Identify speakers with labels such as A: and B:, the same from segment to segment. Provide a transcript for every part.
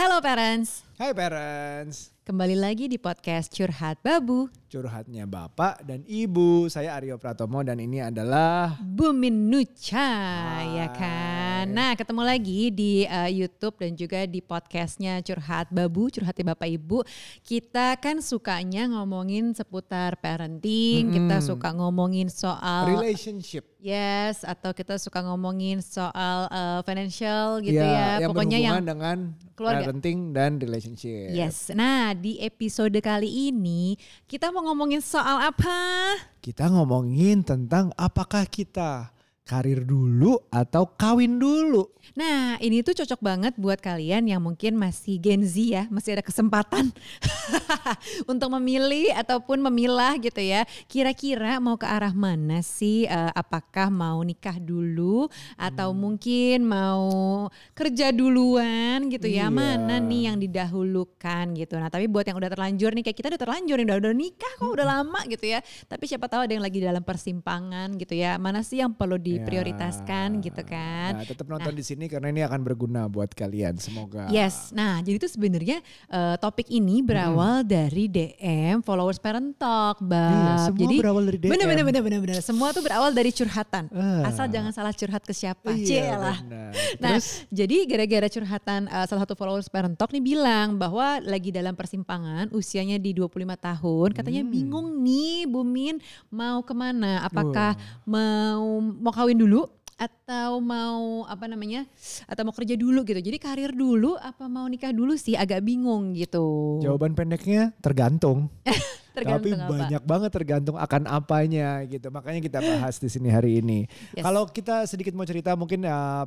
A: Hello parents,
B: Hai parents,
A: kembali lagi di podcast Curhat Babu.
B: curhatnya bapak dan ibu. Saya Aryo Pratomo dan ini adalah
A: Bumin Nucha ya kan. Nah ketemu lagi di uh, YouTube dan juga di podcastnya Curhat Babu, Curhatnya Bapak Ibu. Kita kan sukanya ngomongin seputar parenting, kita suka ngomongin soal
B: relationship.
A: yes atau kita suka ngomongin soal uh, financial gitu ya.
B: Ya, yang
A: Pokoknya yang
B: dengan
A: keluarga.
B: parenting dan relationship.
A: Yes. Nah, di episode kali ini kita mau ngomongin soal apa?
B: Kita ngomongin tentang apakah kita karir dulu atau kawin dulu.
A: Nah, ini tuh cocok banget buat kalian yang mungkin masih Gen Z ya, masih ada kesempatan untuk memilih ataupun memilah gitu ya. Kira-kira mau ke arah mana sih? Eh, apakah mau nikah dulu atau mungkin mau kerja duluan gitu ya?
B: Iya.
A: Mana nih yang didahulukan gitu. Nah, tapi buat yang udah terlanjur nih kayak kita udah terlanjur nih, udah udah nikah kok udah lama gitu ya. Tapi siapa tahu ada yang lagi dalam persimpangan gitu ya. Mana sih yang perlu diprioritaskan
B: Ya.
A: gitu kan?
B: Nah, tetap nonton di sini karena ini akan berguna buat kalian. Semoga.
A: Yes, nah jadi itu sebenarnya eh, topik ini berawal dari DM followers Parent Talk, Bab.
B: Iya, semua
A: jadi
B: berawal dari DM.
A: Bener bener bener bener bener. Semua tuh berawal dari curhatan.
B: Ah.
A: Asal jangan salah curhat ke siapa.
B: Iya, benar.
A: Nah,
B: Terus?
A: jadi gara-gara curhatan eh, salah satu followers Parent Talk nih bilang bahwa lagi dalam persimpangan, usianya di 25 tahun, katanya
B: Hmm.
A: bingung nih Bumin mau ke mana? Apakah mau mau kawin dulu? atau mau apa namanya atau mau kerja dulu gitu jadi karir dulu apa mau nikah dulu sih agak bingung gitu
B: Jawaban pendeknya tergantung.
A: tergantung
B: Tapi
A: apa
B: banyak banget tergantung akan apanya gitu. Makanya kita bahas di sini hari ini.
A: Yes.
B: Kalau kita sedikit mau cerita mungkin uh,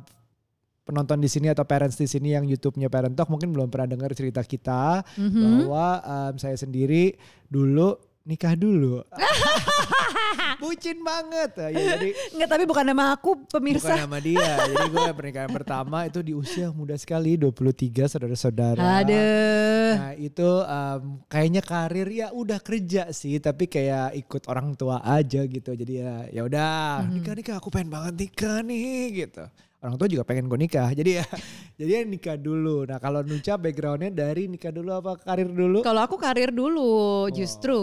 B: penonton di sini atau parents di sini yang YouTube-nya Parent Talk mungkin belum pernah dengar cerita kita
A: Mhm.
B: bahwa um, saya sendiri dulu nikah dulu. Bucin banget. Ya, jadi
A: Enggak tapi bukan nama aku pemirsa
B: bukan nama dia. Jadi gue pernikahan pertama itu di usia muda sekali 23 saudara-saudara.
A: Aduh.
B: Nah itu em, kayaknya karir ya udah kerja sih tapi kayak ikut orang tua aja gitu jadi ya ya udah nikah nikah aku pengen banget nikah nih gitu orang tua juga pengen gue nikah jadi ya jadi ya nikah dulu nah kalau Nuca backgroundnya dari nikah dulu apa karir dulu
A: Kalau aku karir dulu justru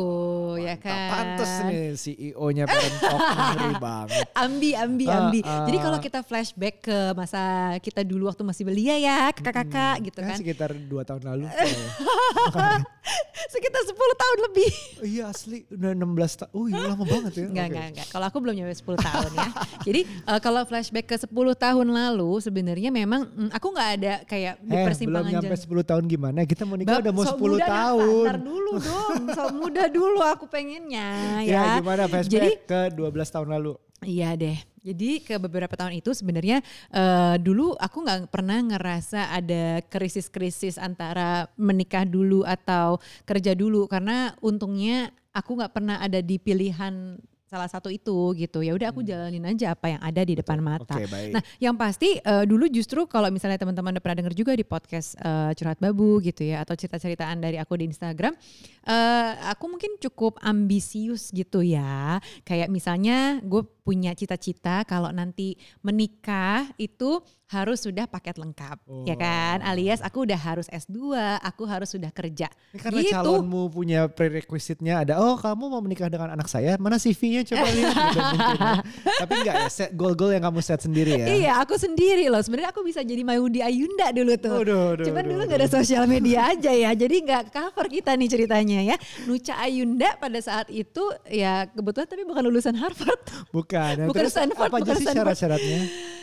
A: ya
B: Tak
A: kan.
B: pantes nih CEO-nya ngeri banget
A: Ambi, ambi,
B: Ah,
A: ambi.
B: ah.
A: Jadi kalau kita flashback ke masa kita dulu waktu masih belia ya, kakak-kakak gitu
B: Ya,
A: kan.
B: sekitar dua tahun lalu
A: Sekitar 10 tahun lebih.
B: oh, iya asli udah 16 tahun oh iya lama banget ya
A: Enggak, enggak, enggak. Kalau aku belum nyampe 10 tahun ya. Jadi eh, kalau flashback ke 10 tahun lalu sebenarnya memang mm, aku nggak ada kayak di
B: Eh, belum
A: persimpangan
B: nyampe
A: jalan.
B: 10 tahun gimana? Kita mau nikah udah mau
A: sok
B: 10
A: muda dah,
B: tahun.
A: Ntar dulu dong, sok muda dulu aku pengennya ya.
B: Ya, gimana flashback
A: Jadi
B: ke 12 tahun lalu?
A: Iya deh. Jadi ke beberapa tahun itu sebenarnya eh, dulu aku nggak pernah ngerasa ada krisis-krisis antara menikah dulu atau kerja dulu karena untungnya aku nggak pernah ada di pilihan salah satu itu gitu. Ya udah aku jalanin aja apa yang ada di depan mata.
B: Hmm. Oke, baik.
A: Nah, yang pasti eh, dulu justru kalau misalnya teman-teman udah pernah dengar juga di podcast eh, curhat babu gitu ya atau cerita-ceritaan dari aku di Instagram, eh, aku mungkin cukup ambisius gitu ya. Kayak misalnya gue punya cita-cita kalau nanti menikah itu harus sudah paket lengkap, ya kan? Alias aku udah harus S2, aku harus sudah kerja.
B: Ini karena
A: gitu.
B: calonmu punya prerequisite-nya ada, oh kamu mau menikah dengan anak saya, mana CV-nya coba lihat. Gitu ya. Tapi enggak ya, set goal-goal yang kamu set sendiri ya.
A: Iya, aku sendiri loh. Sebenarnya aku bisa jadi Mayudi Ayunda dulu tuh.
B: Aduh, aduh,
A: Cuman
B: aduh,
A: dulu nggak ada sosial media aja ya, jadi nggak cover kita nih ceritanya ya. Nuca Ayunda pada saat itu ya kebetulan tapi bukan lulusan Harvard.
B: Bukan. Nah,
A: Bukan
B: terus
A: Stanford,
B: apa aja
A: bukan
B: sih
A: Stanford.
B: syarat-syaratnya?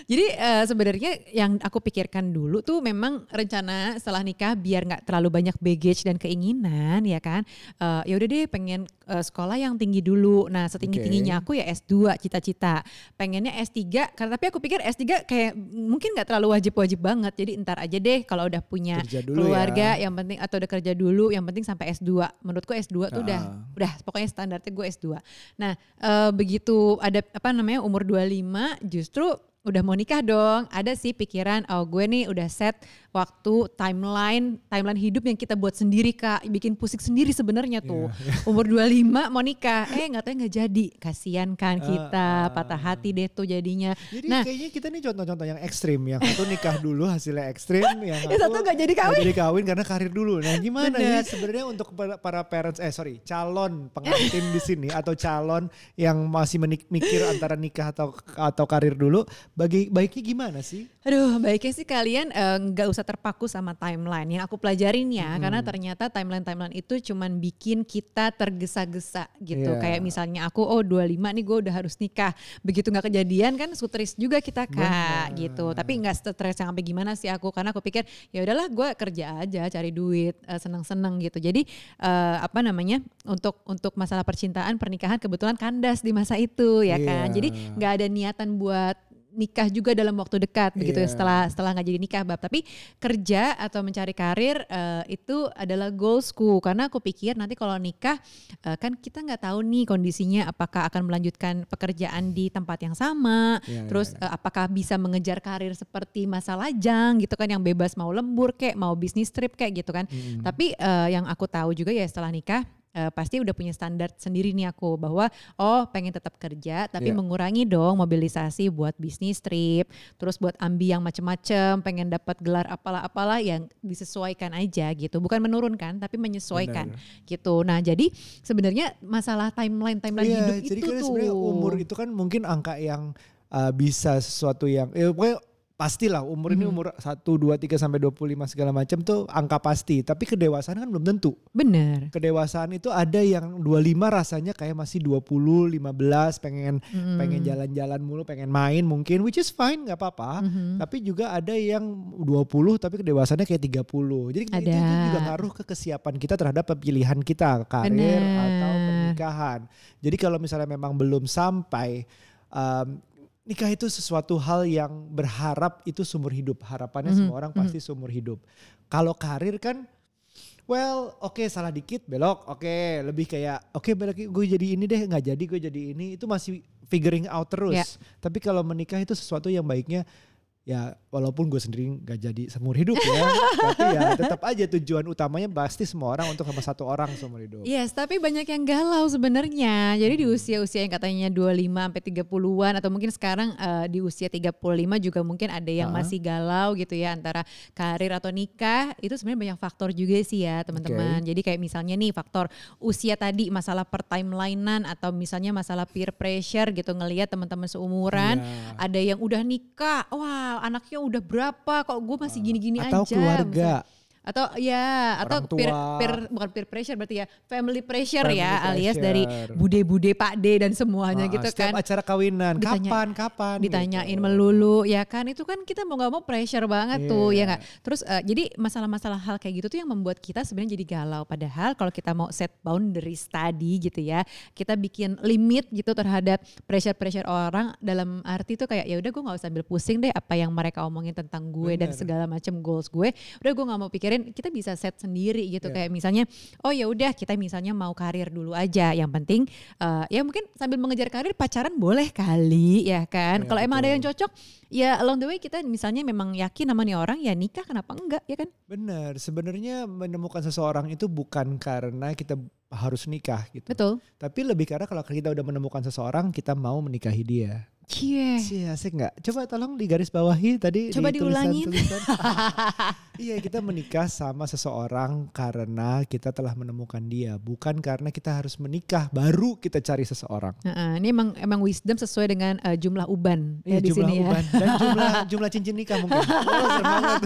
A: Jadi eh, sebenarnya yang aku pikirkan dulu tuh memang rencana setelah nikah biar nggak terlalu banyak baggage dan keinginan ya kan. Eh, ya udah deh pengen eh, sekolah yang tinggi dulu. Nah setinggi tingginya aku ya S2 cita-cita. Pengennya S3 karena tapi aku pikir S3 kayak mungkin nggak terlalu wajib-wajib banget. Jadi entar aja deh kalau udah punya keluarga
B: ya.
A: yang penting atau udah kerja dulu yang penting sampai S2. Menurutku S2 tuh udah
B: Ah.
A: udah pokoknya standarnya gue S2. Nah, eh, begitu ada apa namanya umur 25 justru udah mau nikah dong. Ada sih pikiran oh gue nih udah set waktu, timeline, timeline hidup yang kita buat sendiri kak, bikin pusing sendiri sebenarnya tuh.
B: Iya,
A: Umur 25 mau nikah, eh nggak tahu nggak jadi, kasihan kan kita,
B: Ah, ah.
A: patah hati deh tuh jadinya.
B: Jadi
A: Nah.
B: kayaknya kita nih contoh-contoh yang ekstrim. Yang satu nikah dulu hasilnya ekstrim. Yang
A: Yang satu nggak jadi kawin.
B: nggak jadi kawin karena karir dulu. Nah gimana
A: Bener.
B: sih sebenarnya untuk para, parents, eh sorry calon pengantin di sini atau calon yang masih mikir antara nikah atau atau karir dulu. Bagi baiknya gimana sih?
A: Aduh, baiknya sih kalian eh, nggak usah terpaku sama timeline. Yang aku pelajarin ya, karena ternyata timeline-timeline itu cuman bikin kita tergesa-gesa gitu.
B: Iya.
A: Kayak misalnya aku, oh 25 nih gue udah harus nikah. Begitu nggak kejadian kan stres juga kita kak
B: Benar.
A: gitu. Tapi nggak stres yang sampai gimana sih aku, karena aku pikir ya udahlah gue kerja aja, cari duit, eh, seneng-seneng gitu. Jadi eh, apa namanya untuk untuk masalah percintaan, pernikahan kebetulan kandas di masa itu ya kan.
B: Iya.
A: Jadi nggak ada niatan buat nikah juga dalam waktu dekat begitu ya
B: Iya.
A: setelah setelah nggak jadi nikah bab tapi kerja atau mencari karir eh, itu adalah goalsku karena aku pikir nanti kalau nikah eh, kan kita nggak tahu nih kondisinya apakah akan melanjutkan pekerjaan di tempat yang sama
B: Iya,
A: terus
B: iya,
A: eh, apakah bisa mengejar karir seperti masa lajang gitu kan yang bebas mau lembur kayak mau bisnis trip kayak gitu kan
B: Mm-mm.
A: tapi eh, yang aku tahu juga ya setelah nikah eh, pasti udah punya standar sendiri nih aku bahwa oh pengen tetap kerja tapi
B: Iya.
A: mengurangi dong mobilisasi buat bisnis trip, terus buat ambi yang macem-macem, pengen dapat gelar apalah-apalah yang disesuaikan aja gitu, bukan menurunkan tapi menyesuaikan
B: Benar.
A: gitu. Nah jadi sebenarnya masalah timeline timeline
B: Iya,
A: hidup
B: jadi
A: itu tuh.
B: umur itu kan mungkin angka yang uh, bisa sesuatu yang ya pokoknya pastilah umur ini
A: Mhm.
B: umur 1 2 3 sampai 25 segala macam tuh angka pasti, tapi kedewasaan kan belum tentu.
A: Bener.
B: Kedewasaan itu ada yang 25 rasanya kayak masih 20, 15 pengen
A: Mm.
B: pengen jalan-jalan mulu, pengen main mungkin which is fine nggak apa-apa.
A: Mhm.
B: Tapi juga ada yang 20 tapi kedewasannya kayak 30. Jadi itu, itu
A: Ada.
B: juga ngaruh ke kesiapan kita terhadap pilihan kita, karir
A: Bener.
B: atau pernikahan. Jadi kalau misalnya memang belum sampai um, nikah itu sesuatu hal yang berharap itu seumur hidup. Harapannya
A: Mhm,
B: semua orang pasti seumur hidup. Kalau karir kan Well, oke salah dikit belok, oke lebih kayak oke belok gue jadi ini deh nggak jadi gue jadi ini itu masih figuring out terus.
A: Ya.
B: Tapi kalau menikah itu sesuatu yang baiknya ya walaupun gue sendiri nggak jadi seumur hidup ya, tapi ya tetap aja tujuan utamanya pasti semua orang untuk sama satu orang seumur hidup.
A: Yes, tapi banyak yang galau sebenarnya. Jadi di usia-usia yang katanya 25 sampai 30-an atau mungkin sekarang eh, di usia 35 juga mungkin ada yang
B: Ha-ha.
A: masih galau gitu ya antara karir atau nikah. Itu sebenarnya banyak faktor juga sih ya, teman-teman. Jadi kayak misalnya nih faktor usia tadi masalah pertimelinean atau misalnya masalah peer pressure gitu ngelihat teman-teman seumuran
B: Iya.
A: ada yang udah nikah. Wah, anaknya udah berapa kok gue masih gini-gini
B: Atau
A: aja.
B: keluarga.
A: Atau ya atau
B: Orang
A: peer,
B: tua.
A: peer bukan peer pressure berarti ya family pressure
B: Family
A: ya alias dari
B: pressure.
A: bude-bude Pak D dan semuanya
B: Ah,
A: gitu
B: setiap
A: kan
B: acara kawinan,
A: Ditanya-
B: kapan kapan
A: ditanyain
B: gitu.
A: melulu ya kan itu kan kita mau nggak mau pressure banget tuh
B: Iya.
A: ya nggak terus eh, jadi masalah-masalah hal kayak gitu tuh yang membuat kita sebenarnya jadi galau padahal kalau kita mau set boundaries tadi gitu ya kita bikin limit gitu terhadap pressure-pressure orang dalam arti tuh kayak ya udah gue nggak usah ambil pusing deh apa yang mereka omongin tentang gue dan
B: Bener.
A: segala macam goals gue udah gue nggak mau pikirin kita bisa set sendiri gitu
B: Iya.
A: kayak misalnya oh ya udah kita misalnya mau karir dulu aja yang penting eh, ya mungkin sambil mengejar karir pacaran boleh kali ya kan
B: Iya,
A: kalau emang ada yang cocok ya along the way kita misalnya memang yakin sama nih orang ya nikah kenapa enggak ya kan
B: Benar, sebenarnya menemukan seseorang itu bukan karena kita harus nikah gitu.
A: betul
B: Tapi lebih karena kalau kita udah menemukan seseorang, kita mau menikahi dia.
A: Cie.
B: Sih asik nggak? Coba tolong di garis bawahi tadi
A: Coba
B: di
A: diulangin.
B: tulisan-tulisan. iya kita menikah sama seseorang karena kita telah menemukan dia, bukan karena kita harus menikah baru kita cari seseorang.
A: Nah, ini emang emang wisdom sesuai dengan eh, jumlah uban ya
B: Iya,
A: di
B: jumlah
A: sini ya.
B: uban dan jumlah jumlah cincin nikah mungkin. Oh.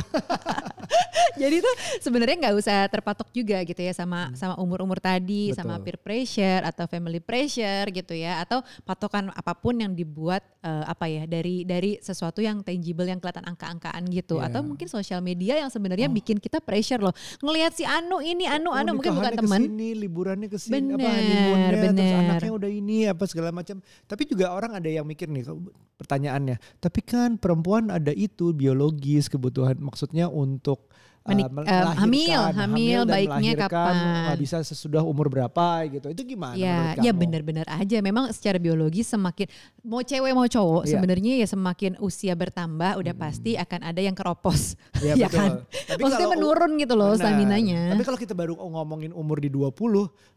A: Jadi tuh sebenarnya nggak usah terpatok juga gitu ya sama sama umur-umur tadi,
B: Hmm. Betul.
A: sama peer pressure atau family pressure gitu ya, atau patokan apa pun yang dibuat eh, apa ya dari dari sesuatu yang tangible yang kelihatan angka-angkaan gitu,
B: Iya.
A: atau mungkin sosial media yang sebenarnya
B: Oh.
A: bikin kita pressure loh, ngelihat si Anu ini Anu
B: Oh,
A: Anu mungkin bukan teman.
B: ke sini, liburannya ke sini, apa honeymoonnya, terus anaknya udah ini apa segala macam. Tapi juga orang ada yang mikir nih pertanyaannya. Tapi kan perempuan ada itu biologis kebutuhan maksudnya untuk 계속
A: Menik,
B: uh,
A: uh, hamil, hamil,
B: hamil dan
A: baiknya kapan?
B: Bisa sesudah umur berapa gitu. Itu gimana?
A: Ya, ya benar-benar aja. Memang secara biologi semakin mau cewek mau cowok ya. sebenarnya ya semakin usia bertambah udah hmm. pasti akan ada yang keropos. Ya, ya kan? Tapi Maksudnya kalau, menurun gitu loh stamina-nya.
B: Tapi kalau kita baru ngomongin umur di 20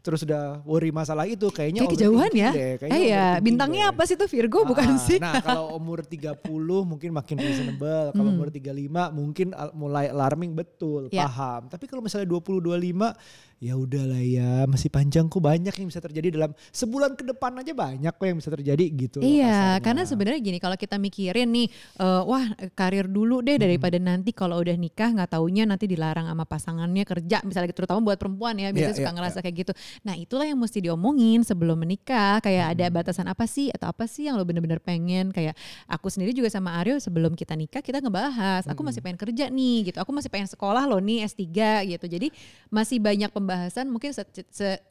B: terus udah worry masalah itu kayaknya
A: Kayak kejauhan ya. Deh. Kayaknya eh ya, bintangnya deh. apa sih tuh Virgo ah, bukan sih?
B: Nah, kalau umur 30 mungkin makin reasonable. Kalau hmm. umur 35 mungkin mulai alarming betul, ya. paham. Tapi kalau misalnya 20 25 ya udahlah ya masih panjang kok banyak yang bisa terjadi dalam sebulan ke depan aja banyak kok yang bisa terjadi gitu.
A: Iya, karena sebenarnya gini kalau kita mikirin nih, uh, wah karir dulu deh daripada hmm. nanti kalau udah nikah nggak taunya nanti dilarang sama pasangannya kerja, misalnya gitu, terutama buat perempuan ya biasanya yeah, suka yeah, ngerasa yeah. kayak gitu. Nah itulah yang mesti diomongin sebelum menikah, kayak hmm. ada batasan apa sih atau apa sih yang lo bener-bener pengen kayak aku sendiri juga sama Aryo sebelum kita nikah kita ngebahas, aku masih pengen kerja nih gitu, aku masih pengen sekolah loh nih S3 gitu, jadi masih banyak pembahasan mungkin se, se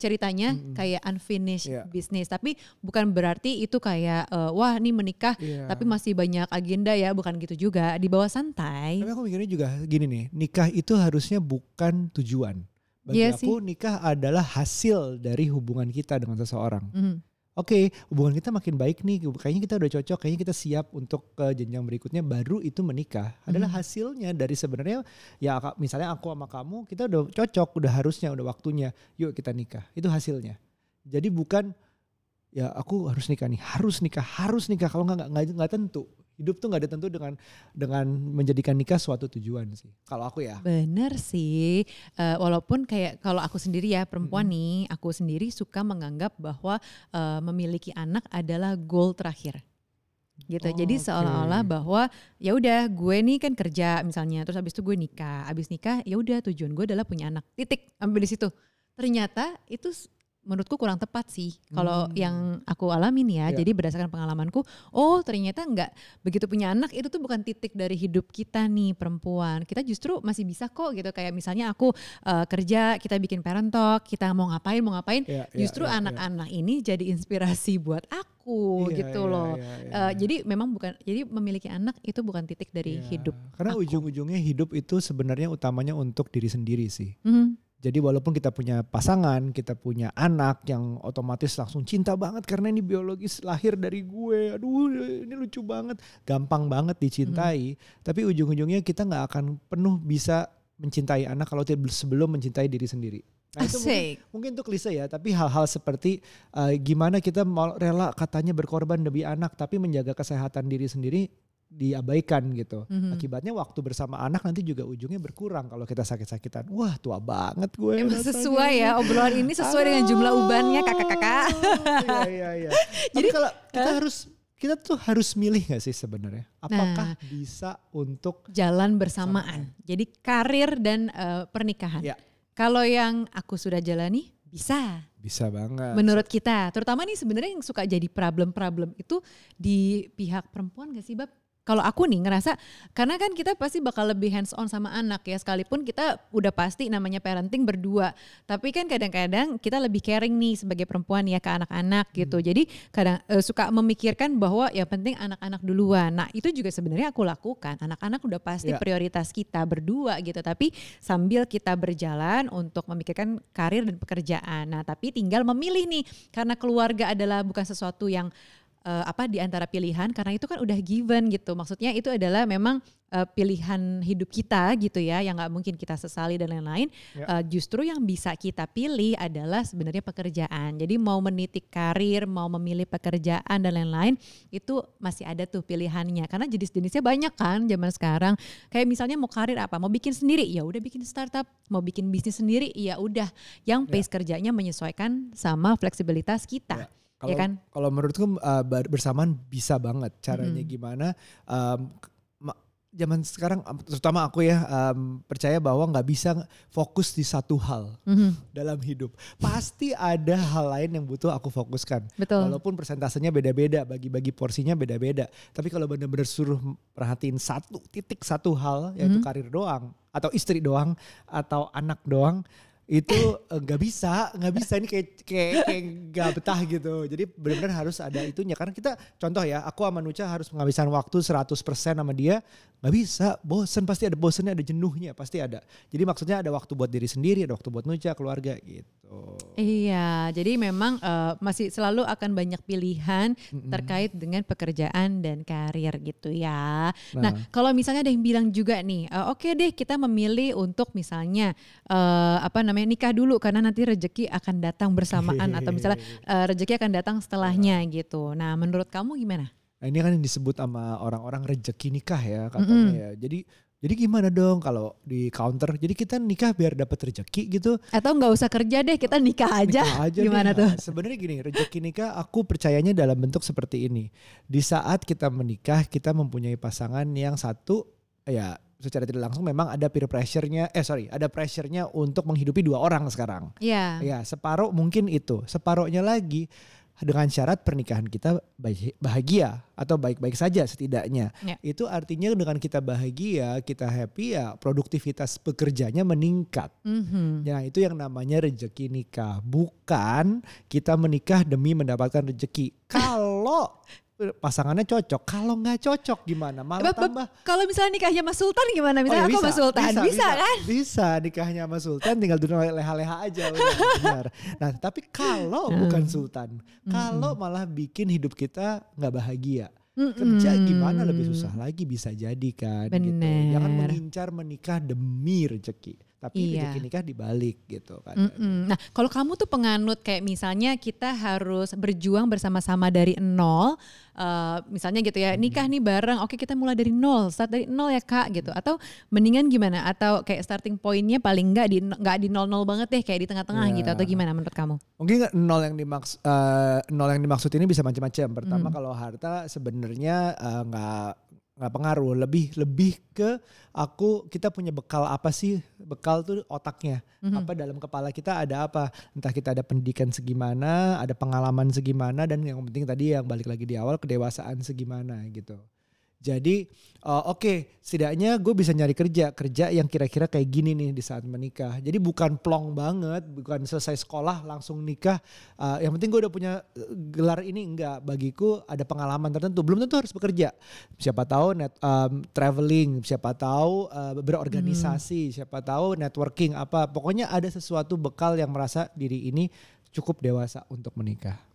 A: ceritanya mm-hmm. kayak unfinished yeah. business tapi bukan berarti itu kayak uh, wah ini menikah yeah. tapi masih banyak agenda ya bukan gitu juga di bawah santai
B: tapi aku mikirnya juga gini nih nikah itu harusnya bukan tujuan bagi yeah, aku sih. nikah adalah hasil dari hubungan kita dengan seseorang mm-hmm oke okay, hubungan kita makin baik nih. Kayaknya kita udah cocok kayaknya kita siap untuk ke jenjang berikutnya. Baru itu menikah. Adalah hmm. hasilnya dari sebenarnya ya misalnya aku sama kamu kita udah cocok udah harusnya udah waktunya. Yuk kita nikah. Itu hasilnya. Jadi bukan ya aku harus nikah nih. Harus nikah harus nikah. Kalau nggak nggak nggak tentu hidup tuh nggak tentu dengan dengan menjadikan nikah suatu tujuan sih kalau aku ya
A: bener sih uh, walaupun kayak kalau aku sendiri ya perempuan hmm. nih aku sendiri suka menganggap bahwa uh, memiliki anak adalah goal terakhir gitu. Oh, Jadi okay. seolah-olah bahwa ya udah gue nih kan kerja misalnya terus habis itu gue nikah. Habis nikah ya udah tujuan gue adalah punya anak. Titik sampai di situ. Ternyata itu menurutku kurang tepat sih kalau hmm. yang aku alamin ya. Yeah. Jadi berdasarkan pengalamanku, oh ternyata enggak begitu punya anak itu tuh bukan titik dari hidup kita nih perempuan. Kita justru masih bisa kok gitu kayak misalnya aku uh, kerja, kita bikin parent talk, kita mau ngapain mau ngapain, yeah, yeah, justru iya, iya. anak-anak yeah, yeah. ini jadi inspirasi buat aku yeah, gitu yeah, loh. Yeah, yeah, yeah. Uh, jadi memang bukan jadi memiliki anak itu bukan titik dari yeah. hidup.
B: Karena ujung-ujungnya hidup itu sebenarnya utamanya untuk diri sendiri sih. Mm -hmm jadi walaupun kita punya pasangan, kita punya anak yang otomatis langsung cinta banget karena ini biologis lahir dari gue. Aduh ini lucu banget, gampang banget dicintai. Hmm. Tapi ujung-ujungnya kita nggak akan penuh bisa mencintai anak kalau sebelum mencintai diri sendiri.
A: Nah itu mungkin,
B: mungkin itu klise ya, tapi hal-hal seperti uh, gimana kita mau rela katanya berkorban demi anak, tapi menjaga kesehatan diri sendiri diabaikan gitu. Mm-hmm. Akibatnya waktu bersama anak nanti juga ujungnya berkurang kalau kita sakit-sakitan. Wah tua banget gue.
A: Emang sesuai ya obrolan ini sesuai dengan jumlah ubannya kakak-kakak.
B: Iya iya iya. Jadi kalau kita uh, harus kita tuh harus milih gak sih sebenarnya? Apakah nah, bisa untuk
A: jalan bersamaan? Sama. Jadi karir dan uh, pernikahan. Ya. Kalau yang aku sudah jalani bisa.
B: Bisa banget.
A: Menurut kita, terutama nih sebenarnya yang suka jadi problem-problem itu di pihak perempuan gak sih Bab? Kalau aku nih ngerasa karena kan kita pasti bakal lebih hands on sama anak ya sekalipun kita udah pasti namanya parenting berdua. Tapi kan kadang-kadang kita lebih caring nih sebagai perempuan ya ke anak-anak gitu. Hmm. jadi kadang uh, suka memikirkan bahwa ya penting anak-anak duluan. Nah itu juga sebenarnya aku lakukan. Anak-anak udah pasti yeah. prioritas kita berdua gitu. Tapi sambil kita berjalan untuk memikirkan karir dan pekerjaan. Nah tapi tinggal memilih nih karena keluarga adalah bukan sesuatu yang uh, apa di antara pilihan karena itu kan udah given gitu. Maksudnya itu adalah memang uh, pilihan hidup kita gitu ya yang nggak mungkin kita sesali dan lain-lain. Ya. Uh, justru yang bisa kita pilih adalah sebenarnya pekerjaan. Jadi mau menitik karir, mau memilih pekerjaan dan lain-lain itu masih ada tuh pilihannya. Karena jenis-jenisnya banyak kan zaman sekarang. Kayak misalnya mau karir apa? Mau bikin sendiri? Ya udah bikin startup. Mau bikin bisnis sendiri? Ya udah. Yang pace ya. kerjanya menyesuaikan sama fleksibilitas kita. Ya
B: kalau ya kan? kalau menurutku uh, bersamaan bisa banget caranya hmm. gimana um, zaman sekarang terutama aku ya um, percaya bahwa nggak bisa fokus di satu hal mm-hmm. dalam hidup pasti ada hal lain yang butuh aku fokuskan
A: Betul.
B: walaupun persentasenya beda-beda bagi-bagi porsinya beda-beda tapi kalau benar-benar suruh perhatiin satu titik satu hal yaitu mm-hmm. karir doang atau istri doang atau anak doang itu eh, nggak bisa nggak bisa. Ini kayak kayak kayak nggak betah gitu. Jadi benar-benar harus ada itunya. Karena kita contoh ya aku sama Nucha harus menghabiskan waktu 100% sama dia nggak bisa bosen pasti ada bosennya ada jenuhnya pasti ada jadi maksudnya ada waktu buat diri sendiri ada waktu buat nuja keluarga gitu
A: Iya, jadi memang uh, masih selalu akan banyak pilihan
B: Mm-mm.
A: terkait dengan pekerjaan dan karir gitu ya. Nah,
B: Nah.
A: kalau misalnya ada yang bilang juga nih, uh, oke deh kita memilih untuk misalnya uh, apa namanya nikah dulu karena nanti rejeki akan datang bersamaan atau misalnya uh, rejeki akan datang setelahnya gitu. Nah, menurut kamu gimana?
B: Nah ini kan yang disebut sama orang-orang rejeki nikah ya katanya ya. Jadi jadi gimana dong kalau di counter? Jadi kita nikah biar dapat rejeki gitu.
A: Atau nggak usah kerja deh, kita nikah aja.
B: Nikah aja
A: gimana
B: deh.
A: tuh?
B: Nah, Sebenarnya gini, rejeki nikah aku percayanya dalam bentuk seperti ini. Di saat kita menikah, kita mempunyai pasangan yang satu ya secara tidak langsung memang ada peer pressure-nya, eh sorry, ada pressure-nya untuk menghidupi dua orang sekarang.
A: Iya.
B: Ya, separuh mungkin itu. Separuhnya lagi dengan syarat pernikahan kita bahagia atau baik-baik saja setidaknya.
A: Ya.
B: Itu artinya dengan kita bahagia, kita happy ya produktivitas pekerjanya meningkat.
A: Mhm.
B: Ya, itu yang namanya rejeki nikah. Bukan kita menikah demi mendapatkan rejeki. Kalau pasangannya cocok, kalau nggak cocok gimana? Malah tambah
A: Kalau misalnya nikahnya Mas Sultan gimana?
B: Oh,
A: Misalnya
B: ya
A: aku Mas Sultan, bisa, kan?
B: Bisa nikahnya sama Sultan tinggal duduk leha-leha aja benar. Nah, tapi kalau
A: Hmm.
B: bukan Sultan, kalau malah bikin hidup kita nggak bahagia. Kerja
A: Mm-mm.
B: gimana lebih susah lagi bisa jadi kan gitu.
A: Bener.
B: Jangan mengincar menikah demi rezeki, tapi
A: Iya.
B: rezeki nikah dibalik gitu kan.
A: Mm-mm. Nah, kalau kamu tuh penganut kayak misalnya kita harus berjuang bersama-sama dari nol, eh, misalnya gitu ya, nikah nih bareng, oke kita mulai dari nol, start dari nol ya kak gitu. Atau mendingan gimana? Atau kayak starting pointnya paling nggak di nggak di nol-nol banget deh, kayak di tengah-tengah
B: Ya.
A: gitu. Atau gimana menurut kamu?
B: Mungkin nol yang dimaks eh, nol yang dimaksud ini bisa macam-macam. Pertama
A: Hmm.
B: kalau harta sebenarnya eh, nggak nggak pengaruh. Lebih lebih ke aku kita punya bekal apa sih? Bekal tuh otaknya.
A: Mhm.
B: Apa dalam kepala kita ada apa? Entah kita ada pendidikan segimana, ada pengalaman segimana, dan yang penting tadi yang balik lagi di awal kedewasaan segimana gitu. Jadi eh, oke setidaknya gue bisa nyari kerja kerja yang kira-kira kayak gini nih di saat menikah. Jadi bukan plong banget, bukan selesai sekolah langsung nikah. Eh, yang penting gue udah punya eh, gelar ini enggak. Bagiku ada pengalaman tertentu. Belum tentu harus bekerja. Siapa tahu net em, traveling, siapa tahu eh, berorganisasi, siapa tahu networking apa. Pokoknya ada sesuatu bekal yang merasa diri ini cukup dewasa untuk menikah.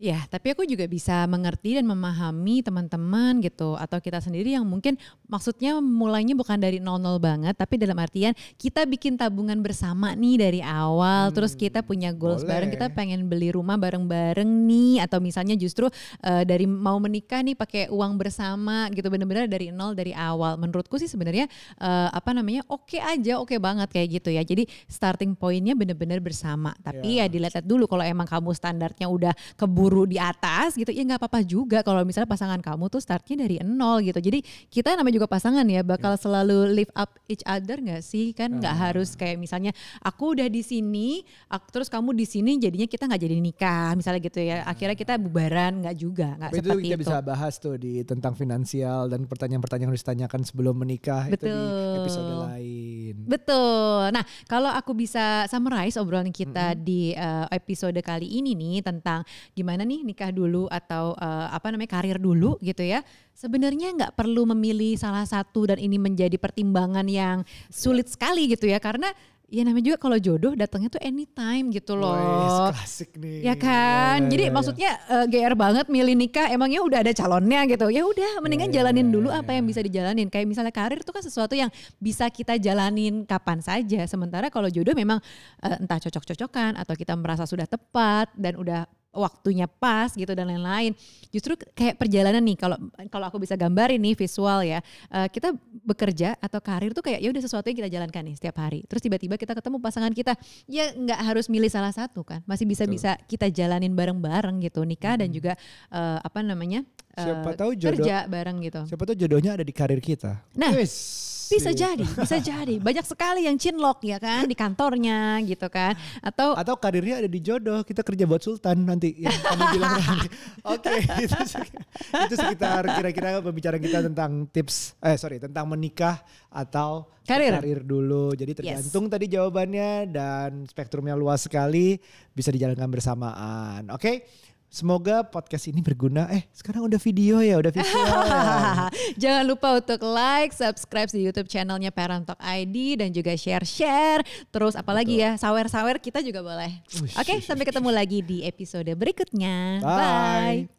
A: Ya, tapi aku juga bisa mengerti dan memahami teman-teman gitu atau kita sendiri yang mungkin maksudnya mulainya bukan dari nol-nol banget tapi dalam artian kita bikin tabungan bersama nih dari awal
B: Hmm,
A: terus kita punya goals
B: boleh.
A: bareng kita pengen beli rumah bareng-bareng nih atau misalnya justru eh, dari mau menikah nih pakai uang bersama gitu bener-bener dari nol dari awal. Menurutku sih sebenarnya eh, apa namanya oke aja oke banget kayak gitu ya. Jadi starting pointnya bener-bener bersama. Tapi
B: Ya.
A: ya dilihat dulu kalau emang kamu standarnya udah keburu di atas gitu ya nggak apa-apa juga kalau misalnya pasangan kamu tuh startnya dari nol gitu jadi kita namanya juga pasangan ya bakal selalu lift up each other nggak sih kan nggak
B: Ah.
A: harus kayak misalnya aku udah di sini ak- terus kamu di sini jadinya kita nggak jadi nikah misalnya gitu ya akhirnya kita bubaran nggak juga nggak
B: Tapi itu
A: seperti
B: kita
A: itu
B: bisa bahas tuh di tentang finansial dan pertanyaan-pertanyaan harus ditanyakan sebelum menikah itu di
A: Betul.
B: episode lain.
A: Betul. Nah, kalau aku bisa summarize obrolan kita di uh, episode kali ini nih tentang gimana nih nikah dulu atau uh, apa namanya karir dulu gitu ya. Sebenarnya nggak perlu memilih salah satu dan ini menjadi pertimbangan yang sulit sekali gitu ya karena ya namanya juga kalau jodoh datangnya tuh anytime gitu loh.
B: Wih, klasik nih.
A: Ya kan,
B: Ya,
A: jadi
B: ya, ya.
A: maksudnya eh, GR banget milih nikah, emangnya udah ada calonnya gitu. Ya udah, mendingan
B: Ya, ya,
A: jalanin
B: ya,
A: dulu
B: ya,
A: apa yang bisa dijalanin. Kayak misalnya karir itu kan sesuatu yang bisa kita jalanin kapan saja. Sementara kalau jodoh memang eh, entah cocok-cocokan atau kita merasa sudah tepat dan udah waktunya pas gitu dan lain-lain. Justru kayak perjalanan nih kalau kalau aku bisa gambarin nih visual ya. eh, kita bekerja atau karir tuh kayak ya udah sesuatu yang kita jalankan nih setiap hari. Terus tiba-tiba kita ketemu pasangan kita, ya nggak harus milih salah satu kan. Masih bisa bisa kita jalanin bareng-bareng gitu nikah dan juga eh, apa namanya?
B: Siapa tahu jodoh-
A: kerja bareng gitu.
B: Siapa tahu jodohnya ada di karir kita.
A: Nah,
B: Wis.
A: Bisa jadi, bisa jadi. Banyak sekali yang cinlok ya kan di kantornya gitu kan. Atau
B: Atau karirnya ada di jodoh, kita kerja buat Sultan nanti. Yang kamu bilang tadi. Oke, itu, sek- itu sekitar kira-kira pembicaraan kita tentang tips, eh sorry, tentang menikah atau
A: Karir.
B: dulu. Jadi tergantung tadi jawabannya dan spektrumnya luas sekali, bisa dijalankan bersamaan. Oke, Semoga podcast ini berguna. Eh sekarang udah video ya, udah visual ya.
A: Jangan lupa untuk like, subscribe di YouTube channelnya Parent Talk ID dan juga share-share. Terus apalagi ya, sawer-sawer kita juga boleh. Oke,
B: ush,
A: sampai ketemu lagi di episode berikutnya.
B: Bye.
A: Bye.